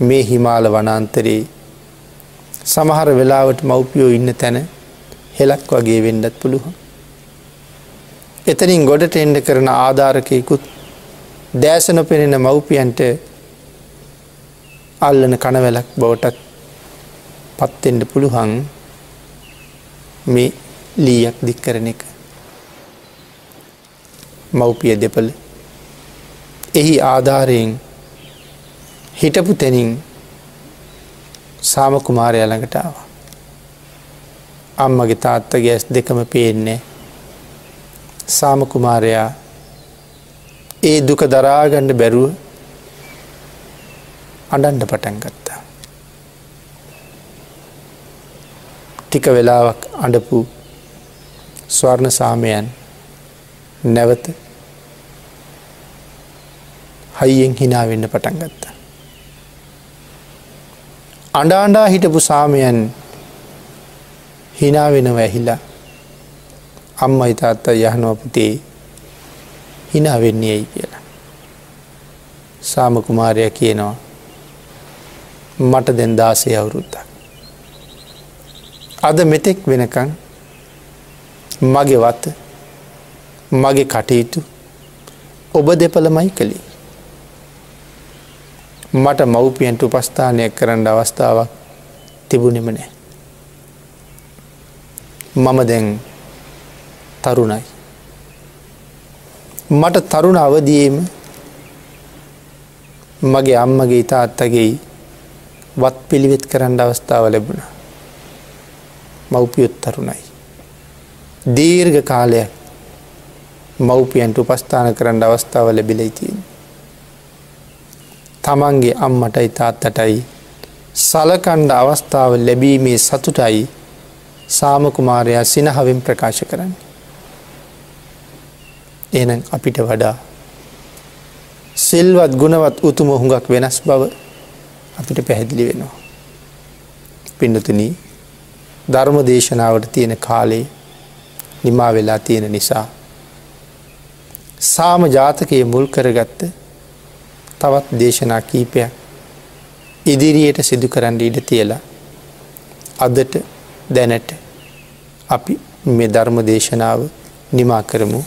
මේ හිමාල වනාන්තරයේ සමහර වෙලාවට මව්පියෝ ඉන්න තැන හෙලක් වගේ වෙන්ඩත් පුළුවන්. එතනින් ගොඩට එන්ඩ කරන ආධාරකයකුත් දෑසන පෙනෙන මව්පියන්ට අල්ලන කනවැලක් බවටත් පත්තෙන්ට පුළුවන් මේ ලීයක් දික් කරන එක. මව්පිය දෙපළ එහි ආධාරයෙන් හිටපු තැනින් සාමකුමාරය ළඟට ආවා. අම්මගේ තාත්ත ගෑස් දෙකම පේන්නේ සාමකුමාරයා ඒ දුක දරාගණ්ඩ බැරුව අඩන්ඩ පටන් ගත්තා. ටික වෙලාවක් අඩපු ස්වර්ණ සාමයන් නැවත හයියෙන් හිනාවෙන්න පටන් ගත්තා. අඩාණ්ඩා හිටපු සාමයන් හිනාවෙනව ඇහිලා අම්ම ඉතාත්ත යහනුවපුතේ හිනාවෙන්නේ ඇයි කියලා. සාමකුමාරය කියනවා මට දැන් දාසය අවුරුද්දක්. අද මෙතෙක් වෙනකං මගේ වත්ත මගේ කටයුතු ඔබ දෙපළමයි කළේ. මට මව්පියන්ට උපස්ථානයක් කරන්න අවස්ථාවක් තිබුණෙම නෑ. මම දැන් තරුණයි. මට තරුණ අවදියේම මගේ අම්මගේ තාත්තගේ වත් පිළිවෙත් කරන්න අවස්ථාව ලැබුණා. මව්පියොත් තරුණයි. දීර්ඝ කාලයක් මව්පියන්ට උපස්ථාන කරන්න අවස්ථාව ලැබිලයිතියෙන්. තමන්ගේ අම්මටයි තාත්තටයි සලකණ්ඩ අවස්ථාව ලැබීමේ සතුටයි සාමකුමාරයා සිනහවෙන් ප්‍රකාශ කරන්න. එනම් අපිට වඩා සෙල්වත් ගුණවත් උතුම හුඟක් වෙනස් බව අපිට පැහැදිලි වෙනවා. පිඩතුනී ධර්ම දේශනාවට තියෙන කාලේ නිමා වෙලා තියෙන නිසා. සාම ජාතකයේ මුල් කරගත්ත තවත් දේශනා කීපයක් ඉදිරියට සිදු කරන්න ඉඩ තියලා අදට දැනට අපි මේ ධර්ම දේශනාව නිමා කරමු.